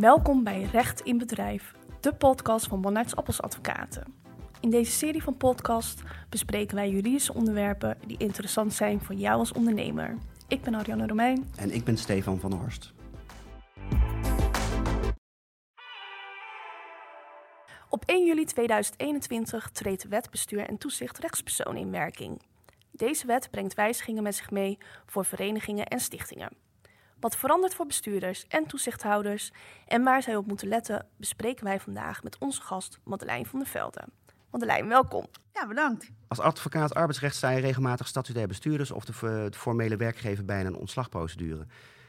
Welkom bij Recht in Bedrijf, de podcast van Monarts Appels Advocaten. In deze serie van podcasts bespreken wij juridische onderwerpen die interessant zijn voor jou als ondernemer. Ik ben Ariane Romein. En ik ben Stefan van der Horst. Op 1 juli 2021 treedt de wet bestuur en toezicht rechtspersonen in werking. Deze wet brengt wijzigingen met zich mee voor verenigingen en stichtingen. Wat verandert voor bestuurders en toezichthouders en waar zij op moeten letten, bespreken wij vandaag met onze gast Madeleine van der Velde. Madeleine, welkom. Ja, bedankt. Als advocaat arbeidsrecht sta je regelmatig statutair bestuurders of de, de formele werkgever bij een ontslagprocedure.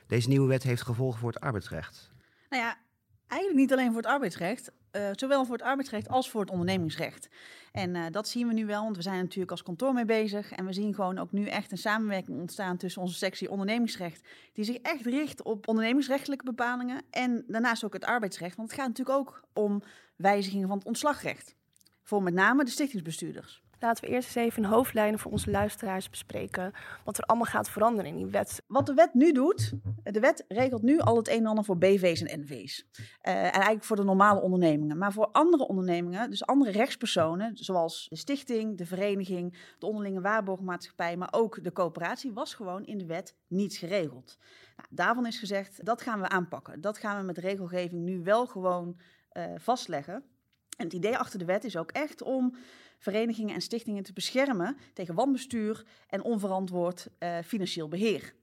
Deze nieuwe wet heeft gevolgen voor het arbeidsrecht. Nou ja, eigenlijk niet alleen voor het arbeidsrecht. Uh, zowel voor het arbeidsrecht als voor het ondernemingsrecht. En uh, dat zien we nu wel, want we zijn natuurlijk als kantoor mee bezig. En we zien gewoon ook nu echt een samenwerking ontstaan tussen onze sectie ondernemingsrecht, die zich echt richt op ondernemingsrechtelijke bepalingen. En daarnaast ook het arbeidsrecht, want het gaat natuurlijk ook om wijzigingen van het ontslagrecht. Voor met name de stichtingsbestuurders. Laten we eerst eens even in hoofdlijnen voor onze luisteraars bespreken wat er allemaal gaat veranderen in die wet. Wat de wet nu doet, de wet regelt nu al het een en ander voor BV's en NV's. Uh, en eigenlijk voor de normale ondernemingen. Maar voor andere ondernemingen, dus andere rechtspersonen, zoals de stichting, de vereniging, de onderlinge waarborgmaatschappij, maar ook de coöperatie, was gewoon in de wet niets geregeld. Nou, daarvan is gezegd, dat gaan we aanpakken. Dat gaan we met regelgeving nu wel gewoon uh, vastleggen. En het idee achter de wet is ook echt om verenigingen en stichtingen te beschermen tegen wanbestuur en onverantwoord uh, financieel beheer.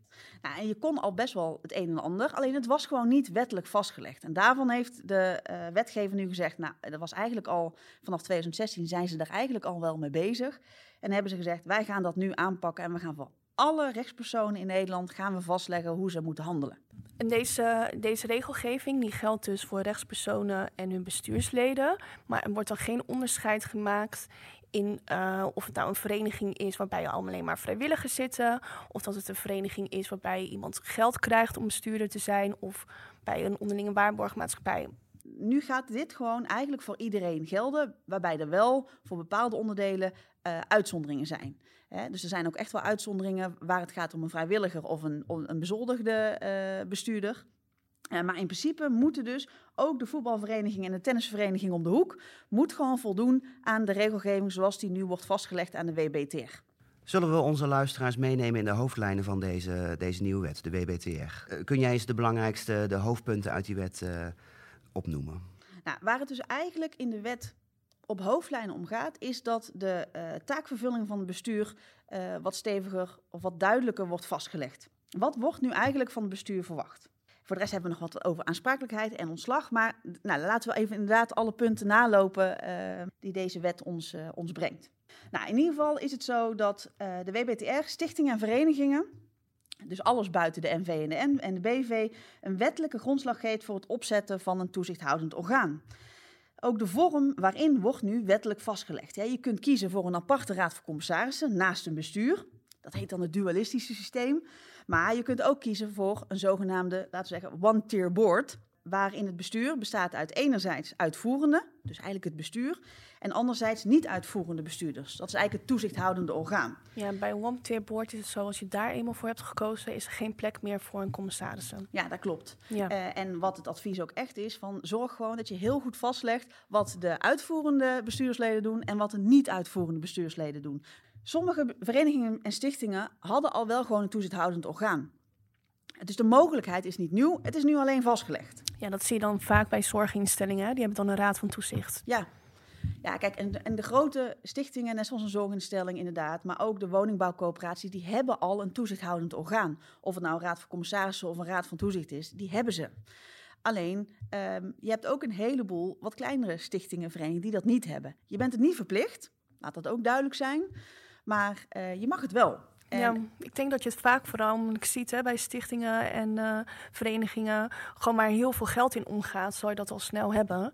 Nou, en je kon al best wel het een en ander, alleen het was gewoon niet wettelijk vastgelegd. En daarvan heeft de uh, wetgever nu gezegd, nou, dat was eigenlijk al vanaf 2016 zijn ze daar eigenlijk al wel mee bezig. En hebben ze gezegd, wij gaan dat nu aanpakken en we gaan alle rechtspersonen in Nederland gaan we vastleggen hoe ze moeten handelen. En deze, deze regelgeving die geldt dus voor rechtspersonen en hun bestuursleden. Maar er wordt dan geen onderscheid gemaakt in uh, of het nou een vereniging is waarbij allemaal alleen maar vrijwilligers zitten. Of dat het een vereniging is waarbij iemand geld krijgt om bestuurder te zijn. Of bij een onderlinge waarborgmaatschappij. Nu gaat dit gewoon eigenlijk voor iedereen gelden. Waarbij er wel voor bepaalde onderdelen uh, uitzonderingen zijn. Hè, dus er zijn ook echt wel uitzonderingen waar het gaat om een vrijwilliger of een, een bezoldigde uh, bestuurder. Uh, maar in principe moeten dus ook de voetbalvereniging en de tennisvereniging om de hoek... moet gewoon voldoen aan de regelgeving zoals die nu wordt vastgelegd aan de WBTR. Zullen we onze luisteraars meenemen in de hoofdlijnen van deze, deze nieuwe wet, de WBTR? Kun jij eens de belangrijkste, de hoofdpunten uit die wet opnoemen? Nou, waar het dus eigenlijk in de wet op hoofdlijnen om gaat, is dat de uh, taakvervulling van het bestuur uh, wat steviger of wat duidelijker wordt vastgelegd. Wat wordt nu eigenlijk van het bestuur verwacht? Voor de rest hebben we nog wat over aansprakelijkheid en ontslag. Maar nou, laten we even inderdaad alle punten nalopen uh, die deze wet ons, ons brengt. Nou, in ieder geval is het zo dat de WBTR, stichtingen en verenigingen, dus alles buiten de NV en de, BV, een wettelijke grondslag geeft voor het opzetten van een toezichthoudend orgaan. Ook de vorm waarin wordt nu wettelijk vastgelegd. Je kunt kiezen voor een aparte raad van commissarissen naast een bestuur. Dat heet dan het dualistische systeem. Maar je kunt ook kiezen voor een zogenaamde, laten we zeggen, one-tier board. Waarin het bestuur bestaat uit enerzijds uitvoerende, dus eigenlijk het bestuur, en anderzijds niet uitvoerende bestuurders. Dat is eigenlijk het toezichthoudende orgaan. Ja, bij een one-tier board is het zo, als je daar eenmaal voor hebt gekozen, is er geen plek meer voor een commissarissen. Ja, dat klopt. Ja. Uh, en wat het advies ook echt is, van zorg gewoon dat je heel goed vastlegt wat de uitvoerende bestuursleden doen en wat de niet uitvoerende bestuursleden doen. Sommige verenigingen en stichtingen hadden al wel gewoon een toezichthoudend orgaan. Dus de mogelijkheid is niet nieuw, het is nu alleen vastgelegd. Ja, dat zie je dan vaak bij zorginstellingen. Die hebben dan een raad van toezicht. Ja, ja, kijk, en de, en de, grote stichtingen, net zoals een zorginstelling inderdaad, maar ook de woningbouwcoöperaties, die hebben al een toezichthoudend orgaan. Of het nou een raad van commissarissen of een raad van toezicht is, die hebben ze. Alleen, um, je hebt ook een heleboel wat kleinere stichtingen, verenigingen die dat niet hebben. Je bent het niet verplicht, laat dat ook duidelijk zijn, maar uh, je mag het wel. En ja, ik denk dat je het vaak vooral ziet hè, bij stichtingen en uh, verenigingen, gewoon maar heel veel geld in omgaat, zou je dat al snel hebben.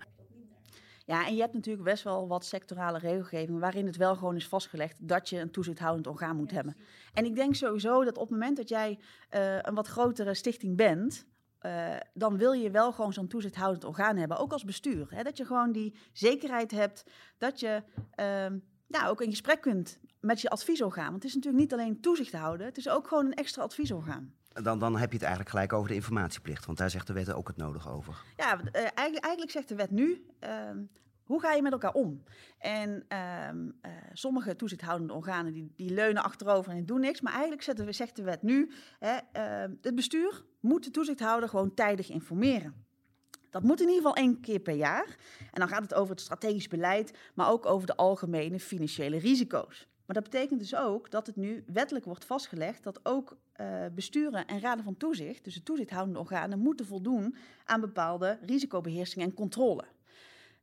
Ja, en je hebt natuurlijk best wel wat sectorale regelgeving waarin het wel gewoon is vastgelegd dat je een toezichthoudend orgaan moet ja, hebben. En ik denk sowieso dat op het moment dat jij uh, een wat grotere stichting bent, uh, dan wil je wel gewoon zo'n toezichthoudend orgaan hebben, ook als bestuur. Hè? Dat je gewoon die zekerheid hebt dat je. Uh, ja, ook in gesprek kunt met je adviesorgaan. Want het is natuurlijk niet alleen toezicht houden, het is ook gewoon een extra adviesorgaan. Dan, dan heb je het eigenlijk gelijk over de informatieplicht, want daar zegt de wet ook het nodig over. Ja, uh, eigenlijk, eigenlijk, zegt de wet nu, uh, hoe ga je met elkaar om? En uh, sommige toezichthoudende organen die, die leunen achterover en doen niks. Maar eigenlijk zetten we, zegt de wet nu, hè, ehm, het bestuur moet de toezichthouder gewoon tijdig informeren. Dat moet in ieder geval één keer per jaar. En dan gaat het over het strategisch beleid, maar ook over de algemene financiële risico's. Maar dat betekent dus ook dat het nu wettelijk wordt vastgelegd dat ook uh, besturen en raden van toezicht, dus de toezichthoudende organen, moeten voldoen aan bepaalde risicobeheersing en controle.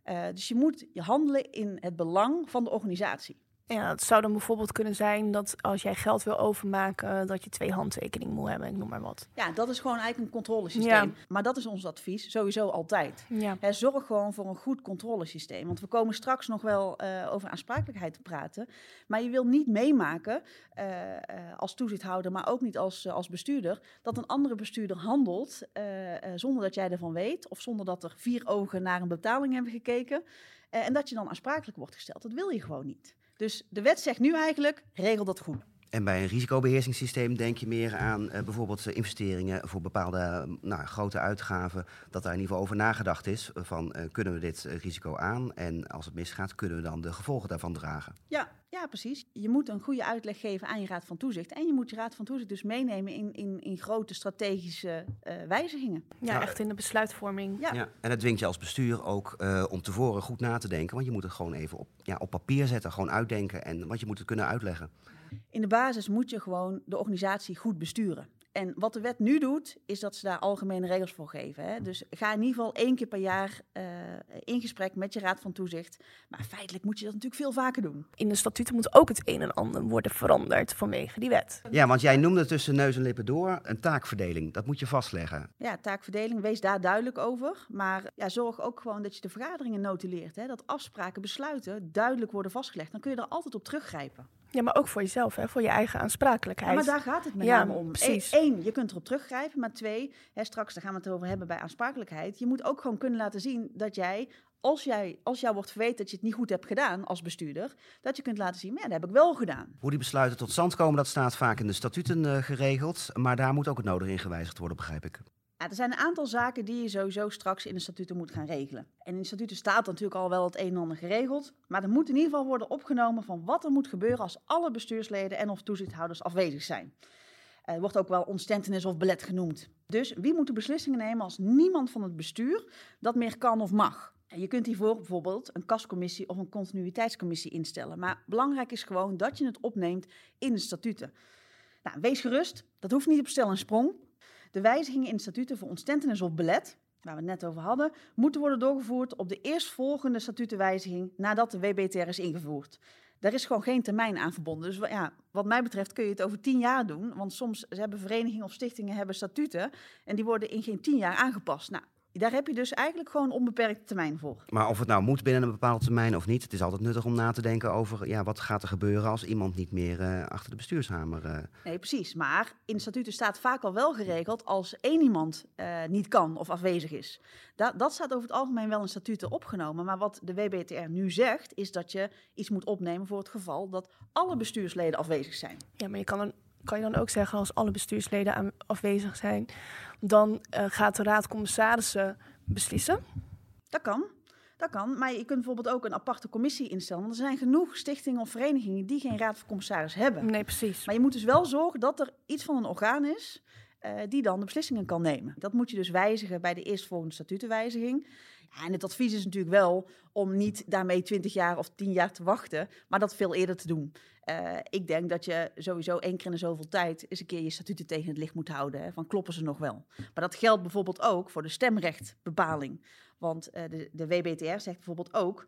Uh, dus je moet je handelen in het belang van de organisatie. Ja, het zou dan bijvoorbeeld kunnen zijn dat als jij geld wil overmaken, dat je twee handtekeningen moet hebben, ik noem maar wat. Ja, dat is gewoon eigenlijk een controlesysteem. Ja. Maar dat is ons advies, sowieso altijd. Ja. He, zorg gewoon voor een goed controlesysteem. Want we komen straks nog wel uh, over aansprakelijkheid te praten. Maar je wil niet meemaken uh, uh, als toezichthouder, maar ook niet als, als bestuurder, dat een andere bestuurder handelt zonder dat jij ervan weet. Of zonder dat er vier ogen naar een betaling hebben gekeken. en dat je dan aansprakelijk wordt gesteld. Dat wil je gewoon niet. Dus de wet zegt nu eigenlijk, regel dat goed. En bij een risicobeheersingssysteem denk je meer aan uh, bijvoorbeeld uh, investeringen voor bepaalde nou, grote uitgaven. Dat daar in ieder geval over nagedacht is van uh, kunnen we dit risico aan en als het misgaat kunnen we dan de gevolgen daarvan dragen. Ja, ja, precies. Je moet een goede uitleg geven aan je Raad van Toezicht. En je moet je Raad van Toezicht dus meenemen in, in, in grote strategische wijzigingen. Ja, ja, echt in de besluitvorming. Ja. ja. en het dwingt je als bestuur ook om tevoren goed na te denken. Want je moet het gewoon even op, ja, op papier zetten, gewoon uitdenken. En, want je moet het kunnen uitleggen. In de basis moet je gewoon de organisatie goed besturen. En wat de wet nu doet, is dat ze daar algemene regels voor geven. Hè? Dus ga in ieder geval één keer per jaar uh, in gesprek met je raad van toezicht. Maar feitelijk moet je dat natuurlijk veel vaker doen. In de statuten moet ook het een en ander worden veranderd vanwege die wet. Ja, want jij noemde tussen neus en lippen door een taakverdeling. Dat moet je vastleggen. Ja, taakverdeling, wees daar duidelijk over. Maar ja, zorg ook gewoon dat je de vergaderingen notuleert. Hè? Dat afspraken, besluiten duidelijk worden vastgelegd. Dan kun je er altijd op teruggrijpen. Ja, maar ook voor jezelf, hè? voor je eigen aansprakelijkheid. Ja, maar daar gaat het met name om. Eén, je kunt erop teruggrijpen. Maar twee, hè, straks daar gaan we het over hebben bij aansprakelijkheid. Je moet ook gewoon kunnen laten zien dat jij, als, jij, als jou wordt verweten dat je het niet goed hebt gedaan als bestuurder, dat je kunt laten zien, maar ja, dat heb ik wel gedaan. Hoe die besluiten tot stand komen, dat staat vaak in de statuten uh, geregeld. Maar daar moet ook het nodige in gewijzigd worden, begrijp ik. Er zijn een aantal zaken die je sowieso straks in de statuten moet gaan regelen. En in de statuten staat natuurlijk al wel het een en ander geregeld. Maar er moet in ieder geval worden opgenomen van wat er moet gebeuren als alle bestuursleden en of toezichthouders afwezig zijn. Er wordt ook wel ontstentenis of belet genoemd. Dus wie moet de beslissingen nemen als niemand van het bestuur dat meer kan of mag? Je kunt hiervoor bijvoorbeeld een kascommissie of een continuïteitscommissie instellen. Maar belangrijk is gewoon dat je het opneemt in de statuten. Nou, wees gerust, dat hoeft niet op stel en sprong. De wijzigingen in statuten voor ontstentenis of belet, waar we het net over hadden, moeten worden doorgevoerd op de eerstvolgende statutenwijziging nadat de WBTR is ingevoerd. Daar is gewoon geen termijn aan verbonden. Dus ja, wat mij betreft kun je het over tien jaar doen. Want soms hebben verenigingen of stichtingen hebben statuten en die worden in geen tien jaar aangepast. Nou, daar heb je dus eigenlijk gewoon onbeperkte termijn voor. Maar of het nou moet binnen een bepaalde termijn of niet, het is altijd nuttig om na te denken over ja, wat gaat er gebeuren als iemand niet meer uh, achter de bestuurshamer. Uh... Nee, precies. Maar in de statuten staat vaak al wel geregeld als één iemand uh, niet kan of afwezig is. Da dat staat over het algemeen wel in statuten opgenomen. Maar wat de WBTR nu zegt, is dat je iets moet opnemen voor het geval dat alle bestuursleden afwezig zijn. Ja, maar je kan een kan je dan ook zeggen als alle bestuursleden afwezig zijn, dan uh, gaat de raad commissarissen beslissen? Dat kan. Dat kan, maar je kunt bijvoorbeeld ook een aparte commissie instellen. Want er zijn genoeg stichtingen of verenigingen die geen raad van commissaris hebben. Nee, precies. Maar je moet dus wel zorgen dat er iets van een orgaan is uh, die dan de beslissingen kan nemen. Dat moet je dus wijzigen bij de eerstvolgende statutenwijziging. Ja, en het advies is natuurlijk wel om niet daarmee 20 jaar of 10 jaar te wachten, maar dat veel eerder te doen. Uh, ik denk dat je sowieso één keer in de zoveel tijd eens een keer je statuten tegen het licht moet houden. Hè, van kloppen ze nog wel? Maar dat geldt bijvoorbeeld ook voor de stemrechtbepaling. Want uh, de, de WBTR zegt bijvoorbeeld ook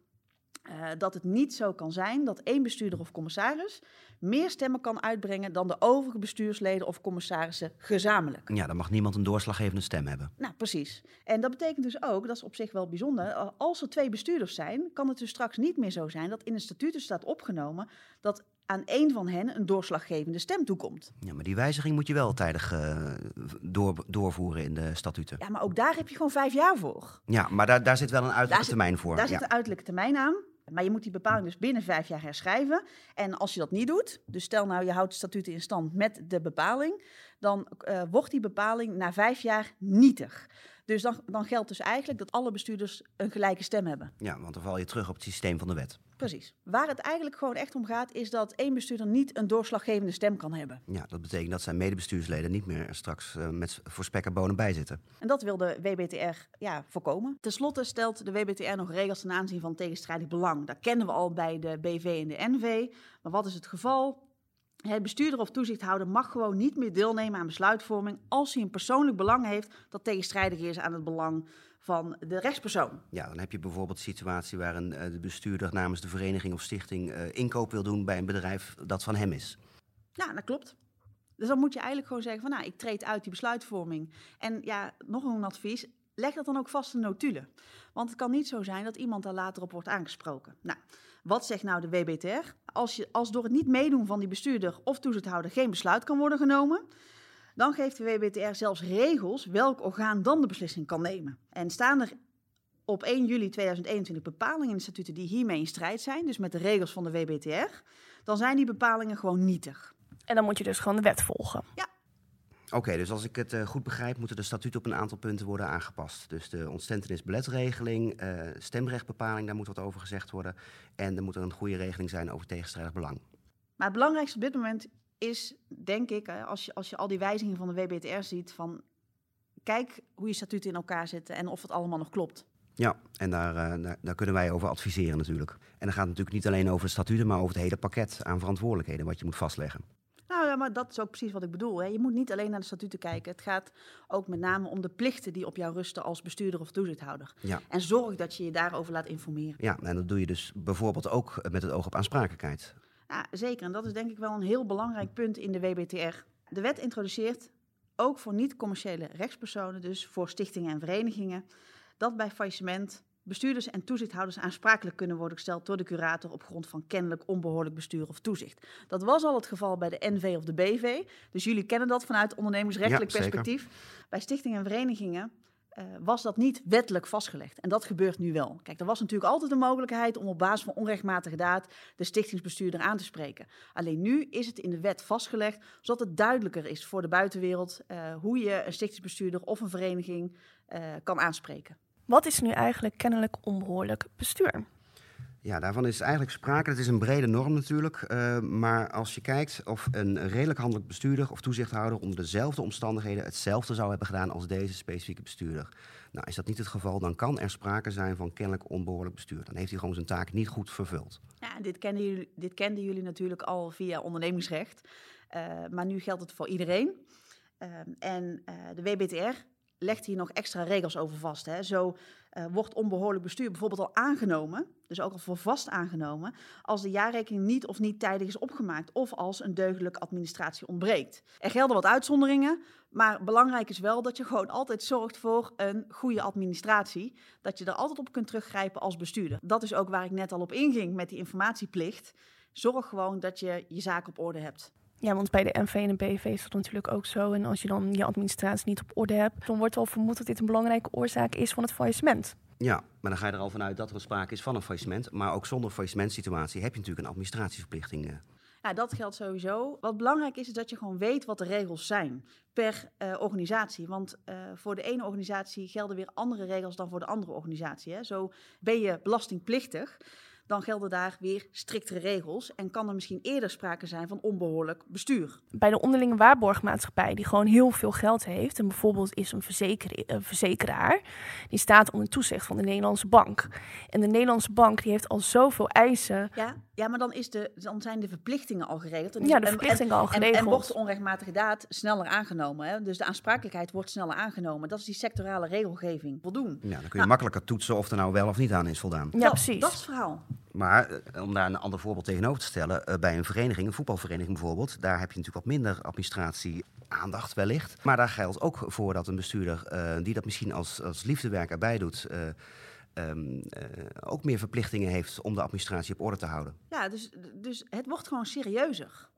uh, dat het niet zo kan zijn dat één bestuurder of commissaris meer stemmen kan uitbrengen dan de overige bestuursleden of commissarissen gezamenlijk. Ja, dan mag niemand een doorslaggevende stem hebben. Nou, precies. En dat betekent dus ook, dat is op zich wel bijzonder, als er twee bestuurders zijn, kan het dus straks niet meer zo zijn dat in de statuten staat opgenomen dat aan één van hen een doorslaggevende stem toekomt. Ja, maar die wijziging moet je wel tijdig uh, door, doorvoeren in de statuten. Ja, maar ook daar heb je gewoon vijf jaar voor. Ja, maar daar, daar zit wel een uiterlijke termijn voor. Daar zit een uiterlijke termijn aan. maar je moet die bepaling dus binnen vijf jaar herschrijven. En als je dat niet doet, dus stel nou je houdt de statuten in stand met de bepaling, dan uh, wordt die bepaling na vijf jaar nietig. Dus dan, dan geldt dus eigenlijk dat alle bestuurders een gelijke stem hebben. Ja, want dan val je terug op het systeem van de wet. Precies. Waar het eigenlijk gewoon echt om gaat, is dat één bestuurder niet een doorslaggevende stem kan hebben. Ja, dat betekent dat zijn medebestuursleden niet meer straks uh, met voor spek en bonen bij zitten. En dat wil de WBTR ja, voorkomen. Ten slotte stelt de WBTR nog regels ten aanzien van tegenstrijdig belang. Dat kennen we al bij de BV en de NV. Maar wat is het geval? Het bestuurder of toezichthouder mag gewoon niet meer deelnemen aan besluitvorming als hij een persoonlijk belang heeft dat tegenstrijdig is aan het belang van de rechtspersoon. Ja, dan heb je bijvoorbeeld een situatie waarin uh, de bestuurder namens de vereniging of stichting uh, inkoop wil doen bij een bedrijf dat van hem is. Ja, dat klopt. Dus dan moet je eigenlijk gewoon zeggen van nou, ik treed uit die besluitvorming. En ja, nog een advies, leg dat dan ook vast in notulen. Want het kan niet zo zijn dat iemand daar later op wordt aangesproken. Nou, wat zegt nou de WBTR? Als, je, als door het niet meedoen van die bestuurder of toezichthouder geen besluit kan worden genomen, dan geeft de WBTR zelfs regels welk orgaan dan de beslissing kan nemen. En staan er op 1 juli 2021 bepalingen in de statuten die hiermee in strijd zijn, dus met de regels van de WBTR, dan zijn die bepalingen gewoon nietig. En dan moet je dus gewoon de wet volgen. Ja, Oké, dus als ik het uh, goed begrijp, moeten de statuten op een aantal punten worden aangepast. Dus de ontstentenisbeletregeling, uh, stemrechtbepaling, daar moet wat over gezegd worden. En er moet er een goede regeling zijn over tegenstrijdig belang. Maar het belangrijkste op dit moment is, denk ik, als je, als je al die wijzigingen van de WBTR ziet, van kijk hoe je statuten in elkaar zitten en of het allemaal nog klopt. Ja, en daar, uh, daar, daar, kunnen wij over adviseren natuurlijk. En dan gaat het natuurlijk niet alleen over de statuten, maar over het hele pakket aan verantwoordelijkheden wat je moet vastleggen. Ja, maar dat is ook precies wat ik bedoel. Hè. Je moet niet alleen naar de statuten kijken. Het gaat ook met name om de plichten die op jou rusten als bestuurder of toezichthouder. Ja. En zorg dat je je daarover laat informeren. Ja, en dat doe je dus bijvoorbeeld ook met het oog op aansprakelijkheid. Ja, zeker. En dat is denk ik wel een heel belangrijk punt in de WBTR. De wet introduceert ook voor niet-commerciële rechtspersonen, dus voor stichtingen en verenigingen, dat bij faillissement bestuurders en toezichthouders aansprakelijk kunnen worden gesteld door de curator op grond van kennelijk onbehoorlijk bestuur of toezicht. Dat was al het geval bij de NV of de BV. Dus jullie kennen dat vanuit ondernemingsrechtelijk Ja, perspectief. Bij stichtingen en verenigingen eh, was dat niet wettelijk vastgelegd. En dat gebeurt nu wel. Kijk, er was natuurlijk altijd de mogelijkheid om op basis van onrechtmatige daad de stichtingsbestuurder aan te spreken. Alleen nu is het in de wet vastgelegd, zodat het duidelijker is voor de buitenwereld eh, hoe je een stichtingsbestuurder of een vereniging eh, kan aanspreken. Wat is nu eigenlijk kennelijk onbehoorlijk bestuur? Ja, daarvan is eigenlijk sprake. Het is een brede norm natuurlijk. Uh, maar als je kijkt of een redelijk handelijk bestuurder of toezichthouder onder dezelfde omstandigheden hetzelfde zou hebben gedaan als deze specifieke bestuurder. Nou, is dat niet het geval, dan kan er sprake zijn van kennelijk onbehoorlijk bestuur. Dan heeft hij gewoon zijn taak niet goed vervuld. Ja, dit kenden jullie, dit kenden jullie natuurlijk al via ondernemingsrecht. Uh, maar nu geldt het voor iedereen. Uh, en uh, de WBTR legt hier nog extra regels over vast. Hè. Zo uh, wordt onbehoorlijk bestuur bijvoorbeeld al aangenomen, dus ook al voor vast aangenomen, als de jaarrekening niet of niet tijdig is opgemaakt of als een deugdelijke administratie ontbreekt. Er gelden wat uitzonderingen, maar belangrijk is wel dat je gewoon altijd zorgt voor een goede administratie, dat je er altijd op kunt teruggrijpen als bestuurder. Dat is ook waar ik net al op inging met die informatieplicht. Zorg gewoon dat je je zaak op orde hebt. Ja, want bij de NV en de BV is dat natuurlijk ook zo. En als je dan je administratie niet op orde hebt, dan wordt al vermoed dat dit een belangrijke oorzaak is van het faillissement. Ja, maar dan ga je er al vanuit dat er sprake is van een faillissement. Maar ook zonder faillissementsituatie heb je natuurlijk een administratieverplichting. eh. Ja, dat geldt sowieso. Wat belangrijk is, is dat je gewoon weet wat de regels zijn per uh, organisatie. Want uh, voor de ene organisatie gelden weer andere regels dan voor de andere organisatie. Hè. Zo ben je belastingplichtig dan gelden daar weer striktere regels en kan er misschien eerder sprake zijn van onbehoorlijk bestuur. Bij de onderlinge waarborgmaatschappij, die gewoon heel veel geld heeft, en bijvoorbeeld is een, verzeker, een verzekeraar, die staat onder toezicht van de Nederlandse bank. En de Nederlandse bank die heeft al zoveel eisen. Ja, ja maar dan, is de, dan zijn de verplichtingen al geregeld. En, ja, de verplichtingen al geregeld. En, en wordt de onrechtmatige daad sneller aangenomen. Hè? Dus de aansprakelijkheid wordt sneller aangenomen. Dat is die sectorale regelgeving voldoen. Ja, dan kun je nou, makkelijker toetsen of er nou wel of niet aan is voldaan. Ja, precies. Dat is het verhaal. Maar uh, om daar een ander voorbeeld tegenover te stellen, uh, bij een vereniging, een voetbalvereniging bijvoorbeeld, daar heb je natuurlijk wat minder administratie aandacht wellicht. Maar daar geldt ook voor dat een bestuurder uh, die dat misschien als, als liefdewerk erbij doet, um, ook meer verplichtingen heeft om de administratie op orde te houden. Ja, dus, dus het wordt gewoon serieuzer.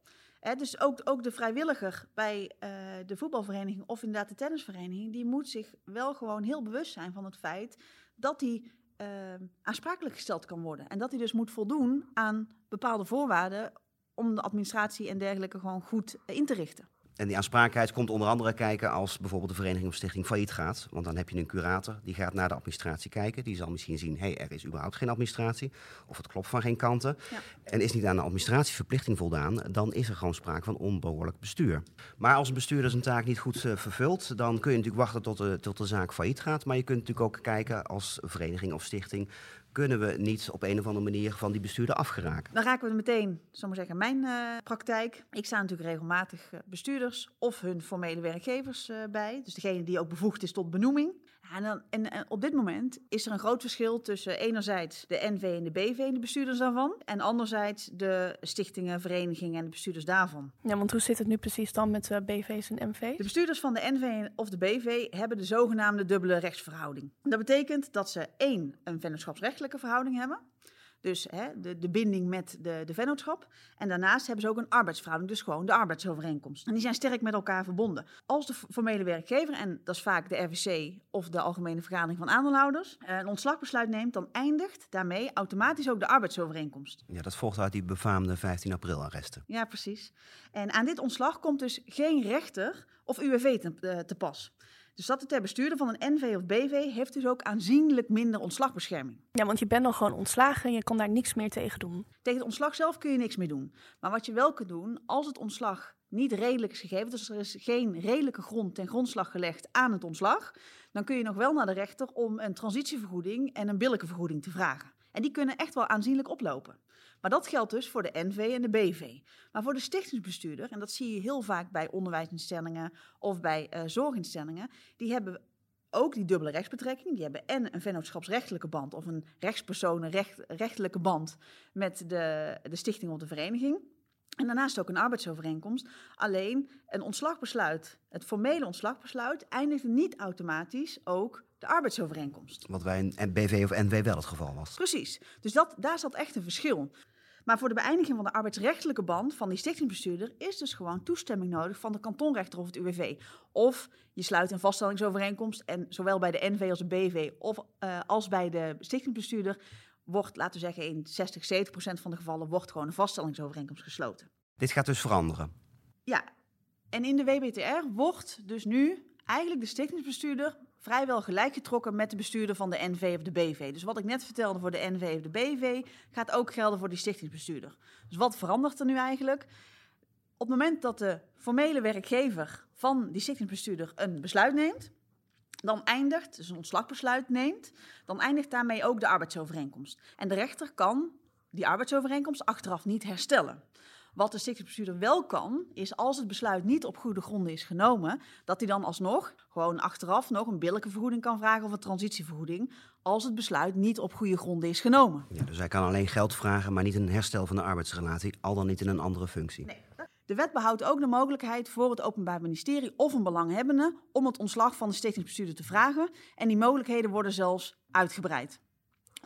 Dus ook, ook de vrijwilliger bij uh, de voetbalvereniging of inderdaad de tennisvereniging, die moet zich wel gewoon heel bewust zijn van het feit dat hij uh, aansprakelijk gesteld kan worden. En dat hij dus moet voldoen aan bepaalde voorwaarden om de administratie en dergelijke gewoon goed in te richten. En die aansprakelijkheid komt onder andere kijken als bijvoorbeeld de vereniging of stichting failliet gaat. Want dan heb je een curator, die gaat naar de administratie kijken. Die zal misschien zien, hé, hey, er is überhaupt geen administratie. Of het klopt van geen kanten. Ja. En is niet aan de administratieverplichting voldaan, dan is er gewoon sprake van onbehoorlijk bestuur. Maar als een bestuurder zijn taak niet goed uh, vervult, dan kun je natuurlijk wachten tot de, tot de zaak failliet gaat. Maar je kunt natuurlijk ook kijken als vereniging of stichting, kunnen we niet op een of andere manier van die bestuurder afgeraken. Dan raken we meteen, zal maar zeggen, mijn uh, praktijk. Ik sta natuurlijk regelmatig uh, bestuurders of hun formele werkgevers uh, bij. Dus degene die ook bevoegd is tot benoeming. En, dan, en, en, op dit moment is er een groot verschil tussen enerzijds de NV en de BV en de bestuurders daarvan. En anderzijds de stichtingen, verenigingen en de bestuurders daarvan. Ja, want hoe zit het nu precies dan met de BV's en MV's? De bestuurders van de NV of de BV hebben de zogenaamde dubbele rechtsverhouding. Dat betekent dat ze één, een vennootschapsrechtelijke verhouding hebben. Dus hè, de, de binding met de, de vennootschap. En daarnaast hebben ze ook een arbeidsverhouding, dus gewoon de arbeidsovereenkomst. En die zijn sterk met elkaar verbonden. Als de formele werkgever, en dat is vaak de RVC of de Algemene Vergadering van Aandeelhouders, een ontslagbesluit neemt, dan eindigt daarmee automatisch ook de arbeidsovereenkomst. Ja, dat volgt uit die befaamde 15 april arresten. Ja, precies. En aan dit ontslag komt dus geen rechter of UWV te, eh, te pas. De statutair bestuurder van een NV of BV heeft dus ook aanzienlijk minder ontslagbescherming. Ja, want je bent dan gewoon ontslagen en je kan daar niks meer tegen doen. Tegen het ontslag zelf kun je niks meer doen. Maar wat je wel kunt doen, als het ontslag niet redelijk is gegeven, dus er is geen redelijke grond ten grondslag gelegd aan het ontslag, dan kun je nog wel naar de rechter om een transitievergoeding en een billijke vergoeding te vragen. En die kunnen echt wel aanzienlijk oplopen. Maar dat geldt dus voor de NV en de BV. Maar voor de stichtingsbestuurder, en dat zie je heel vaak bij onderwijsinstellingen of bij uh, zorginstellingen, die hebben ook die dubbele rechtsbetrekking. Die hebben en een vennootschapsrechtelijke band of een rechtspersonenrechtelijke band met de, de stichting of de vereniging. En daarnaast ook een arbeidsovereenkomst. Alleen een ontslagbesluit, het formele ontslagbesluit, eindigt niet automatisch ook de arbeidsovereenkomst. Wat bij een BV of NW wel het geval was. Precies. Dus dat, daar zat echt een verschil. Maar voor de beëindiging van de arbeidsrechtelijke band van die stichtingsbestuurder is dus gewoon toestemming nodig van de kantonrechter of het UWV. Of je sluit een vaststellingsovereenkomst en zowel bij de NV als de BV of uh, als bij de stichtingsbestuurder wordt, laten we zeggen, in 60, 70 procent van de gevallen wordt gewoon een vaststellingsovereenkomst gesloten. Dit gaat dus veranderen? Ja. En in de WBTR wordt dus nu eigenlijk de stichtingsbestuurder vrijwel gelijk getrokken met de bestuurder van de NV of de BV. Dus wat ik net vertelde voor de NV of de BV, gaat ook gelden voor die stichtingsbestuurder. Dus wat verandert er nu eigenlijk? Op het moment dat de formele werkgever van die stichtingsbestuurder een besluit neemt, dan eindigt, dus een ontslagbesluit neemt, dan eindigt daarmee ook de arbeidsovereenkomst. En de rechter kan die arbeidsovereenkomst achteraf niet herstellen. Wat de stichtingsbestuurder wel kan, is als het besluit niet op goede gronden is genomen, dat hij dan alsnog gewoon achteraf nog een billijke vergoeding kan vragen of een transitievergoeding, als het besluit niet op goede gronden is genomen. Ja, dus hij kan alleen geld vragen, maar niet een herstel van de arbeidsrelatie, al dan niet in een andere functie. Nee. De wet behoudt ook de mogelijkheid voor het Openbaar Ministerie of een belanghebbende om het ontslag van de stichtingsbestuurder te vragen. En die mogelijkheden worden zelfs uitgebreid.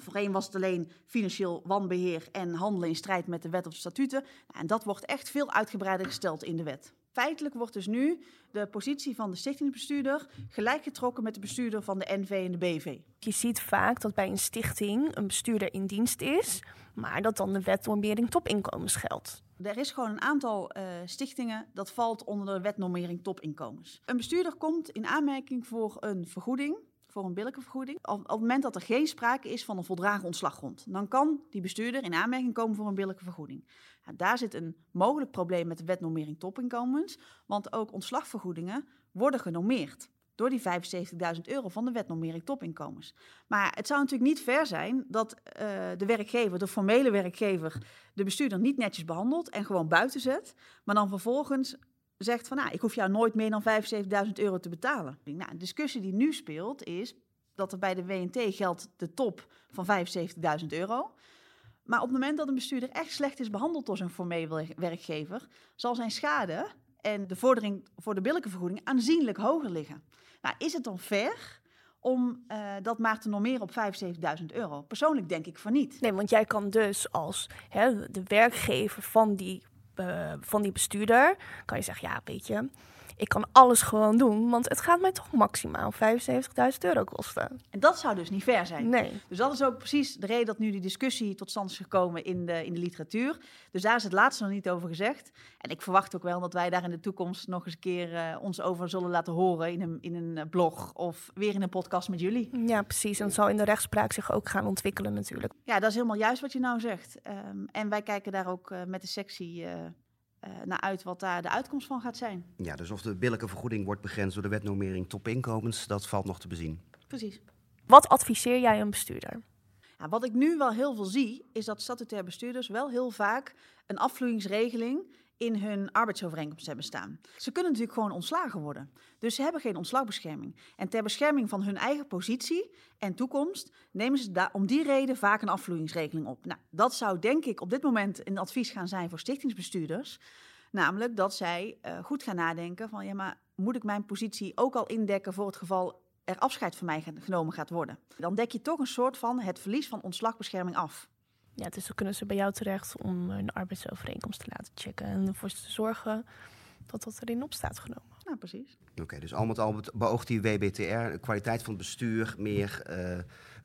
Voorheen was het alleen financieel wanbeheer en handelen in strijd met de wet of statuten. Nou, en dat wordt echt veel uitgebreider gesteld in de wet. Feitelijk wordt dus nu de positie van de stichtingsbestuurder gelijkgetrokken met de bestuurder van de NV en de BV. Je ziet vaak dat bij een stichting een bestuurder in dienst is, maar dat dan de wet normering topinkomens geldt. Er is gewoon een aantal uh, stichtingen dat valt onder de wet normering topinkomens. Een bestuurder komt in aanmerking voor een vergoeding voor een billijke vergoeding. Op, op, het moment dat er geen sprake is van een voldragen ontslaggrond, dan kan die bestuurder in aanmerking komen voor een billijke vergoeding. Daar zit een mogelijk probleem met de wetnormering topinkomens, want ook ontslagvergoedingen worden genormeerd door die 75.000 euro van de wetnormering topinkomens. Maar het zou natuurlijk niet fair zijn dat uh, de werkgever, de formele werkgever, de bestuurder niet netjes behandelt en gewoon buiten zet, maar dan vervolgens zegt van, nou, ik hoef jou nooit meer dan 75.000 euro te betalen. Nou, de discussie die nu speelt is dat er bij de WNT geldt de top van 75.000 euro. Maar op het moment dat een bestuurder echt slecht is behandeld door zijn formele werkgever, zal zijn schade en de vordering voor de billijke vergoeding aanzienlijk hoger liggen. Nou, is het dan fair om uh, dat maar te normeren op 75.000 euro? Persoonlijk denk ik van niet. Nee, want jij kan dus als hè, de werkgever van die van die bestuurder, kan je zeggen, ja, weet je, ik kan alles gewoon doen, want het gaat mij toch maximaal 75.000 euro kosten. En dat zou dus niet fair zijn. Nee. Dus dat is ook precies de reden dat nu die discussie tot stand is gekomen in de, in de literatuur. Dus daar is het laatste nog niet over gezegd. En ik verwacht ook wel dat wij daar in de toekomst nog eens een keer uh, ons over zullen laten horen in een, in een eh, blog of weer in een podcast met jullie. Ja, precies. En het zal in de rechtspraak zich ook gaan ontwikkelen natuurlijk. Ja, dat is helemaal juist wat je nou zegt. Um, en wij kijken daar ook uh, met de sectie uh, naar uit wat daar de uitkomst van gaat zijn. Ja, dus of de billijke vergoeding wordt begrensd door de wetnormering topinkomens, dat valt nog te bezien. Precies. Wat adviseer jij een bestuurder? Ja, wat ik nu wel heel veel zie, is dat statutair bestuurders wel heel vaak een afvloeingsregeling in hun arbeidsovereenkomst hebben staan. Ze kunnen natuurlijk gewoon ontslagen worden. Dus ze hebben geen ontslagbescherming. En ter bescherming van hun eigen positie en toekomst nemen ze daar om die reden vaak een afvloeingsregeling op. Nou, dat zou denk ik op dit moment een advies gaan zijn voor stichtingsbestuurders. Namelijk dat zij uh, goed gaan nadenken van ja, maar moet ik mijn positie ook al indekken voor het geval er afscheid van mij genomen gaat worden? Dan dek je toch een soort van het verlies van ontslagbescherming af. Ja, dus dan kunnen ze bij jou terecht om een arbeidsovereenkomst te laten checken en ervoor te zorgen dat dat erin op staat genomen. Ja, precies. Oké, dus al met al beoogt die WBTR de kwaliteit van het bestuur meer uh,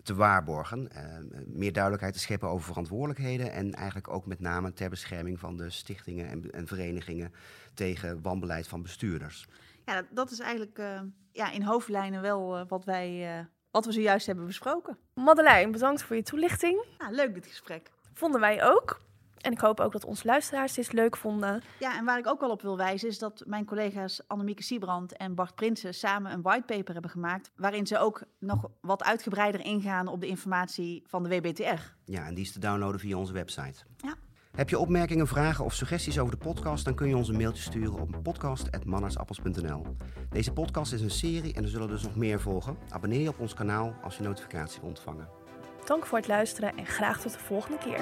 te waarborgen. Uh, meer duidelijkheid te scheppen over verantwoordelijkheden. En eigenlijk ook met name ter bescherming van de stichtingen en, en verenigingen tegen wanbeleid van bestuurders. Ja, dat is eigenlijk uh, ja, in hoofdlijnen wel wat wij wat we zojuist hebben besproken. Madeleine, bedankt voor je toelichting. Nou, leuk dit gesprek. Vonden wij ook. En ik hoop ook dat onze luisteraars dit leuk vonden. Ja, en waar ik ook wel op wil wijzen is dat mijn collega's Annemieke Siebrand en Bart Prinsen samen een whitepaper hebben gemaakt. Waarin ze ook nog wat uitgebreider ingaan op de informatie van de WBTR. Ja, en die is te downloaden via onze website. Ja. Heb je opmerkingen, vragen of suggesties over de podcast, dan kun je ons een mailtje sturen op podcast.mannersappels.nl. Deze podcast is een serie en er zullen dus nog meer volgen. Abonneer je op ons kanaal als je notificatie ontvangen. Dank voor het luisteren en graag tot de volgende keer.